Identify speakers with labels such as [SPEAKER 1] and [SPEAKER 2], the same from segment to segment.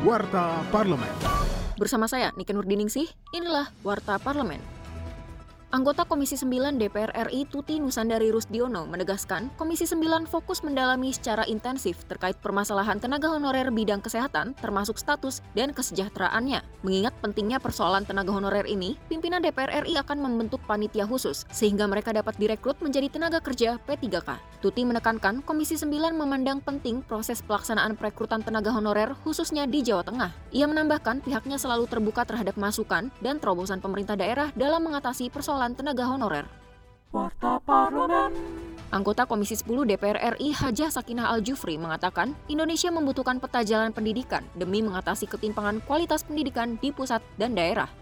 [SPEAKER 1] Warta Parlemen.
[SPEAKER 2] Bersama saya, Niken Nurdiningsih, inilah Warta Parlemen. Anggota Komisi 9 DPR RI Tuti Nusandari Rusdiono menegaskan Komisi 9 fokus mendalami secara intensif terkait permasalahan tenaga honorer bidang kesehatan termasuk status dan kesejahteraannya. Mengingat pentingnya persoalan tenaga honorer ini, pimpinan DPR RI akan membentuk panitia khusus sehingga mereka dapat direkrut menjadi tenaga kerja P3K. Tuti menekankan Komisi 9 memandang penting proses pelaksanaan perekrutan tenaga honorer khususnya di Jawa Tengah. Ia menambahkan pihaknya selalu terbuka terhadap masukan dan terobosan pemerintah daerah dalam mengatasi persoalan persoalan tenaga honorer.
[SPEAKER 3] Warta Parlemen.
[SPEAKER 2] Anggota Komisi 10 DPR RI Hajah Sakinah Al-Jufri mengatakan Indonesia membutuhkan peta jalan pendidikan demi mengatasi ketimpangan kualitas pendidikan di pusat dan daerah.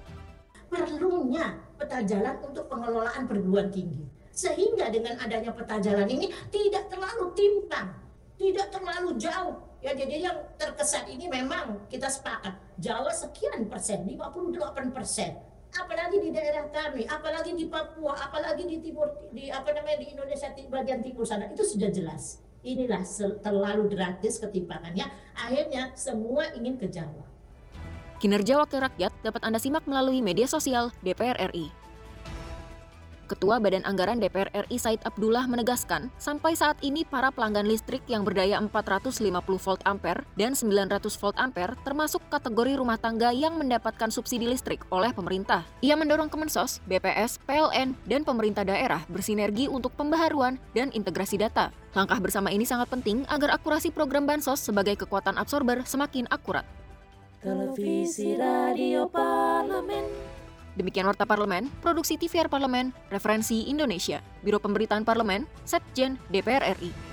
[SPEAKER 4] Perlunya peta jalan untuk pengelolaan perguruan tinggi. Sehingga dengan adanya peta jalan ini tidak terlalu timpang, tidak terlalu jauh. Ya jadi yang terkesan ini memang kita sepakat Jawa sekian persen, 58 persen apalagi di daerah kami, apalagi di Papua, apalagi di timur di apa namanya di Indonesia bagian timur sana itu sudah jelas. Inilah terlalu drastis ketimpangannya, akhirnya semua ingin ke Jawa.
[SPEAKER 2] Kinerja Wakil Rakyat dapat Anda simak melalui media sosial DPR RI. Ketua Badan Anggaran DPR RI Said Abdullah menegaskan, sampai saat ini para pelanggan listrik yang berdaya 450 volt ampere dan 900 volt ampere termasuk kategori rumah tangga yang mendapatkan subsidi listrik oleh pemerintah. Ia mendorong Kemensos, BPS, PLN, dan pemerintah daerah bersinergi untuk pembaharuan dan integrasi data. Langkah bersama ini sangat penting agar akurasi program Bansos sebagai kekuatan absorber semakin akurat.
[SPEAKER 3] Televisi Radio Parlemen.
[SPEAKER 2] Demikian Warta Parlemen, Produksi TVR Parlemen, Referensi Indonesia, Biro Pemberitaan Parlemen, Setjen DPR RI.